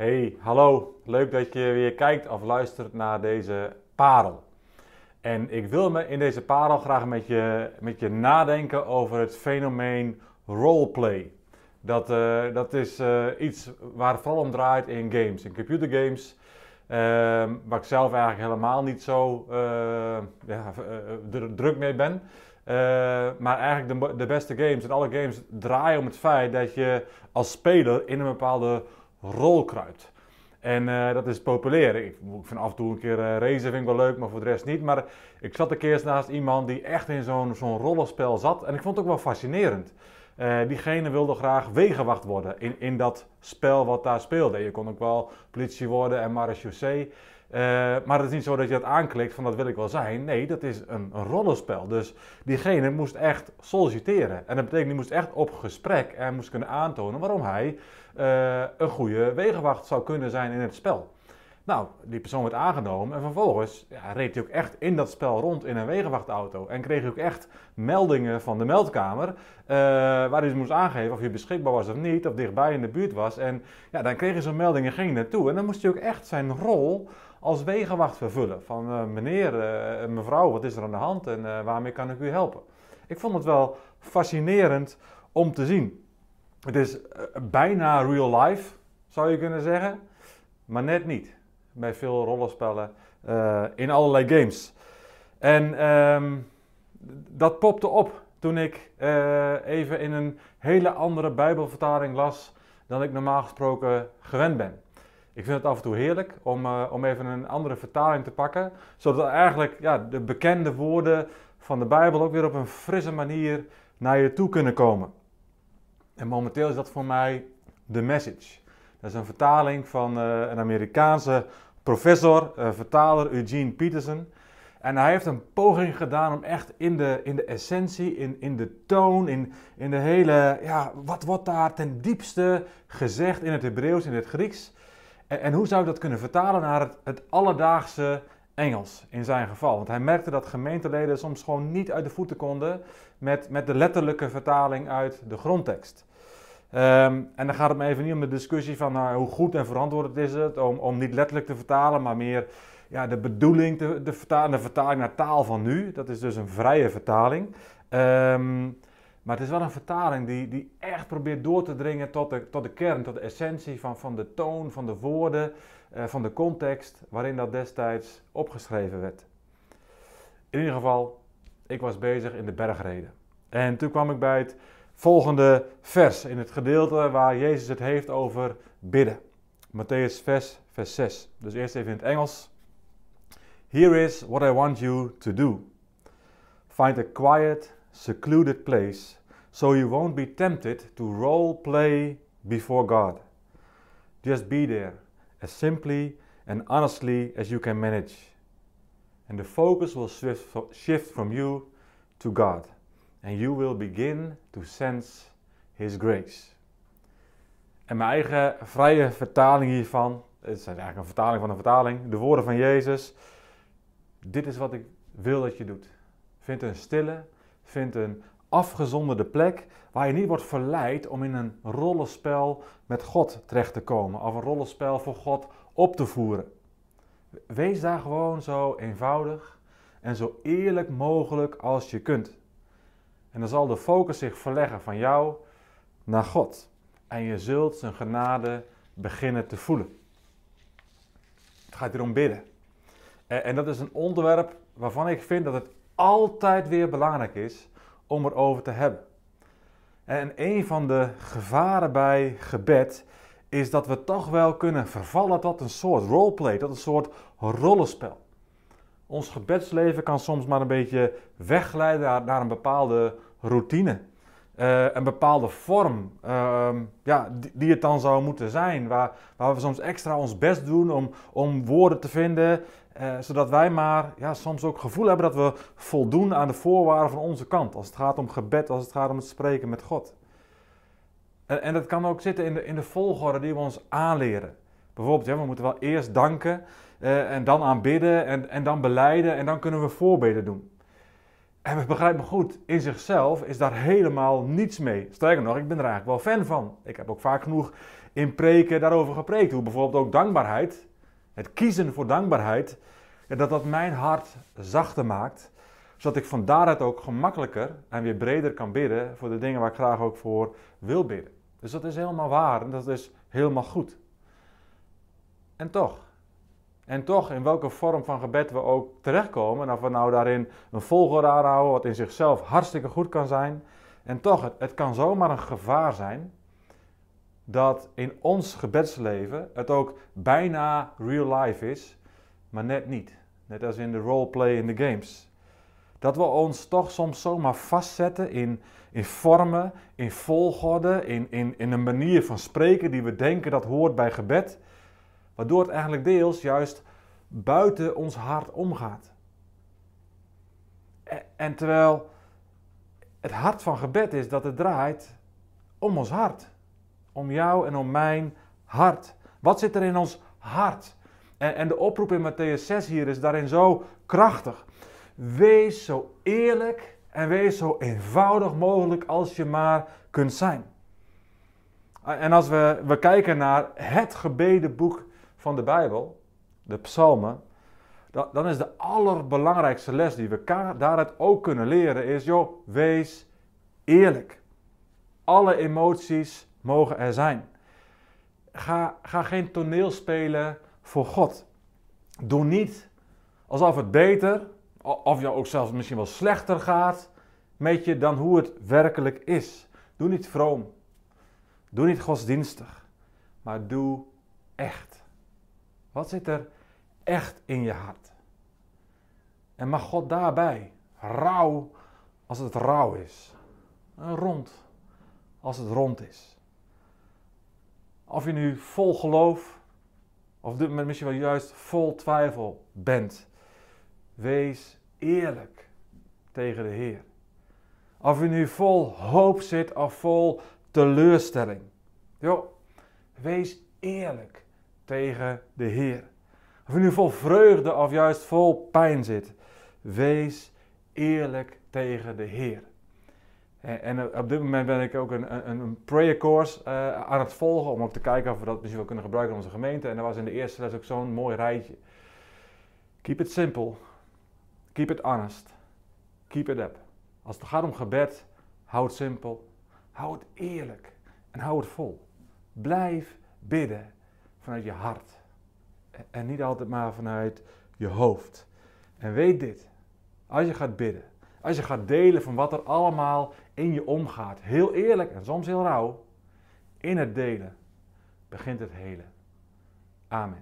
Hey, hallo. Leuk dat je weer kijkt of luistert naar deze parel. En ik wil me in deze parel graag met je, met je nadenken over het fenomeen roleplay. Dat, uh, dat is uh, iets waar het vooral om draait in games, in computergames. Uh, waar ik zelf eigenlijk helemaal niet zo ja, druk mee ben. maar eigenlijk de, de beste games en alle games draaien om het feit dat je als speler in een bepaalde rolkruid. En uh, dat is populair. Ik, ik vind af en toe een keer uh, racen vind ik wel leuk, maar voor de rest niet. Maar ik zat een keer naast iemand die echt in zo'n zo'n rollenspel zat. En ik vond het ook wel fascinerend. Uh, diegene wilde graag wegenwacht worden in, in dat spel wat daar speelde. Je kon ook wel politie worden en marechaussee. maar het is niet zo dat je dat aanklikt van dat wil ik wel zijn. Nee, dat is een, rollenspel. Dus diegene moest echt solliciteren. En dat betekent, die moest echt op gesprek en moest kunnen aantonen waarom hij uh, een goede wegenwacht zou kunnen zijn in het spel. Nou, die persoon werd aangenomen en vervolgens ja, reed hij ook echt in dat spel rond in een wegenwachtauto. En kreeg hij ook echt meldingen van de meldkamer, uh, waar hij dus moest aangeven of je beschikbaar was of niet, of dichtbij in de buurt was. En ja, dan kreeg hij zo'n melding en ging naartoe. En dan moest hij ook echt zijn rol als wegenwacht vervullen. Van uh, meneer, uh, mevrouw, wat is er aan de hand en waarmee kan ik u helpen? Ik vond het wel fascinerend om te zien. Het is eh, bijna real life, zou je kunnen zeggen, maar net niet. Bij veel rollenspellen uh, in allerlei games. En um, dat popte op toen ik uh, even in een hele andere Bijbelvertaling las dan ik normaal gesproken gewend ben. Ik vind het af en toe heerlijk om, uh, om even een andere vertaling te pakken, zodat eigenlijk ja, de bekende woorden van de Bijbel ook weer op een frisse manier naar je toe kunnen komen. En momenteel is dat voor mij The Message. Dat is een vertaling van uh, een Amerikaanse professor, uh, vertaler Eugene Peterson. En hij heeft een poging gedaan om echt in de, in de essentie, in, in de toon, in, in de hele, ja, wat wordt daar ten diepste gezegd in het Hebreeuws, in het Grieks? En, en, hoe zou ik dat kunnen vertalen naar het, het alledaagse Engels in zijn geval? Want hij merkte dat gemeenteleden soms gewoon niet uit de voeten konden met, met de letterlijke vertaling uit de grondtekst. Um, en dan gaat het me even niet om de discussie van nou, hoe goed en verantwoord is het om, om niet letterlijk te vertalen, maar meer ja, de bedoeling te, de, vertalen, de vertaling naar taal van nu. Dat is dus een vrije vertaling. Um, maar het is wel een vertaling die, die echt probeert door te dringen tot de, tot de kern, tot de essentie van, van de toon, van de woorden, uh, van de context waarin dat destijds opgeschreven werd. In ieder geval, ik was bezig in de bergreden. En toen kwam ik bij het volgende vers in het gedeelte waar Jezus het heeft over bidden. Matthäus 6, vers 6. Dus eerst even in het Engels. Here is what I want you to do. Find a quiet, secluded place so you won't be tempted to role play before God. Just be there as simply and honestly as you can manage. And the focus will shift from you to God. And you will begin to sense His grace. En mijn eigen vrije vertaling hiervan, het is eigenlijk een vertaling van een vertaling, de woorden van Jezus. Dit is wat ik wil dat je doet. Vind een stille, vind een afgezonderde plek waar je niet wordt verleid om in een rollenspel met God terecht te komen of een rollenspel voor God op te voeren. Wees daar gewoon zo eenvoudig en zo eerlijk mogelijk als je kunt. En dan zal de focus zich verleggen van jou naar God. En je zult zijn genade beginnen te voelen. Het gaat hier om bidden. En dat is een onderwerp waarvan ik vind dat het altijd weer belangrijk is om erover te hebben. En een van de gevaren bij gebed is dat we toch wel kunnen vervallen tot een soort roleplay, tot een soort rollenspel. Ons gebedsleven kan soms maar een beetje wegglijden naar, een bepaalde routine. Uh, een bepaalde vorm uh, ja, die, het dan zou moeten zijn. Waar, waar we soms extra ons best doen om, om woorden te vinden. Uh, zodat wij maar ja, soms ook gevoel hebben dat we voldoen aan de voorwaarden van onze kant. Als het gaat om gebed, als het gaat om het spreken met God. En, en dat kan ook zitten in de, in de volgorde die we ons aanleren. Bijvoorbeeld, ja, we moeten wel eerst danken. Uh, en dan aanbidden en, en dan beleiden en dan kunnen we voorbeden doen. En we begrijpen goed, in zichzelf is daar helemaal niets mee. Sterker nog, ik ben er eigenlijk wel fan van. Ik heb ook vaak genoeg in preken daarover gepreekt. Hoe bijvoorbeeld ook dankbaarheid, het kiezen voor dankbaarheid, dat dat mijn hart zachter maakt. Zodat ik van daaruit ook gemakkelijker en weer breder kan bidden voor de dingen waar ik graag ook voor wil bidden. Dus dat is helemaal waar en dat is helemaal goed. En toch, en toch, in welke vorm van gebed we ook terechtkomen, en of we nou daarin een volgorde aanhouden, wat in zichzelf hartstikke goed kan zijn, en toch, het, het kan zomaar een gevaar zijn dat in ons gebedsleven het ook bijna real life is, maar net niet. Net als in de roleplay in de games. Dat we ons toch soms zomaar vastzetten in, in vormen, in volgorde, in, in, in een manier van spreken die we denken dat hoort bij gebed. Waardoor het eigenlijk deels juist buiten ons hart omgaat. En terwijl het hart van gebed is dat het draait om ons hart. Om jou en om mijn hart. Wat zit er in ons hart? En, de oproep in Matthäus 6 hier is daarin zo krachtig. Wees zo eerlijk en wees zo eenvoudig mogelijk als je maar kunt zijn. En als we, we kijken naar het gebedenboek van de Bijbel, de psalmen, dan is de allerbelangrijkste les die we daaruit ook kunnen leren is, joh, wees eerlijk. Alle emoties mogen er zijn. Ga, ga geen toneel spelen voor God. Doe niet alsof het beter, of jou ook zelfs misschien wel slechter gaat met je dan hoe het werkelijk is. Doe niet vroom. Doe niet godsdienstig. Maar doe echt. Wat zit er echt in je hart? En mag God daarbij rauw als het rauw is. En rond als het rond is. Of je nu vol geloof, of misschien wel juist vol twijfel bent. Wees eerlijk tegen de Heer. Of je nu vol hoop zit of vol teleurstelling. Wees eerlijk tegen de Heer. Of je nu vol vreugde of juist vol pijn zit. Wees eerlijk tegen de Heer. En, op dit moment ben ik ook een, een, een prayer course uh, aan het volgen om ook te kijken of we dat misschien wel kunnen gebruiken in onze gemeente. En er was in de eerste les ook zo'n mooi rijtje. Keep it simple. Keep it honest. Keep it up. Als het gaat om gebed, houd het simpel. Hou het eerlijk. En hou het vol. Blijf bidden vanuit je hart. En niet altijd maar vanuit je hoofd. En weet dit. Als je gaat bidden. Als je gaat delen van wat er allemaal in je omgaat. Heel eerlijk en soms heel rauw. In het delen begint het hele. Amen.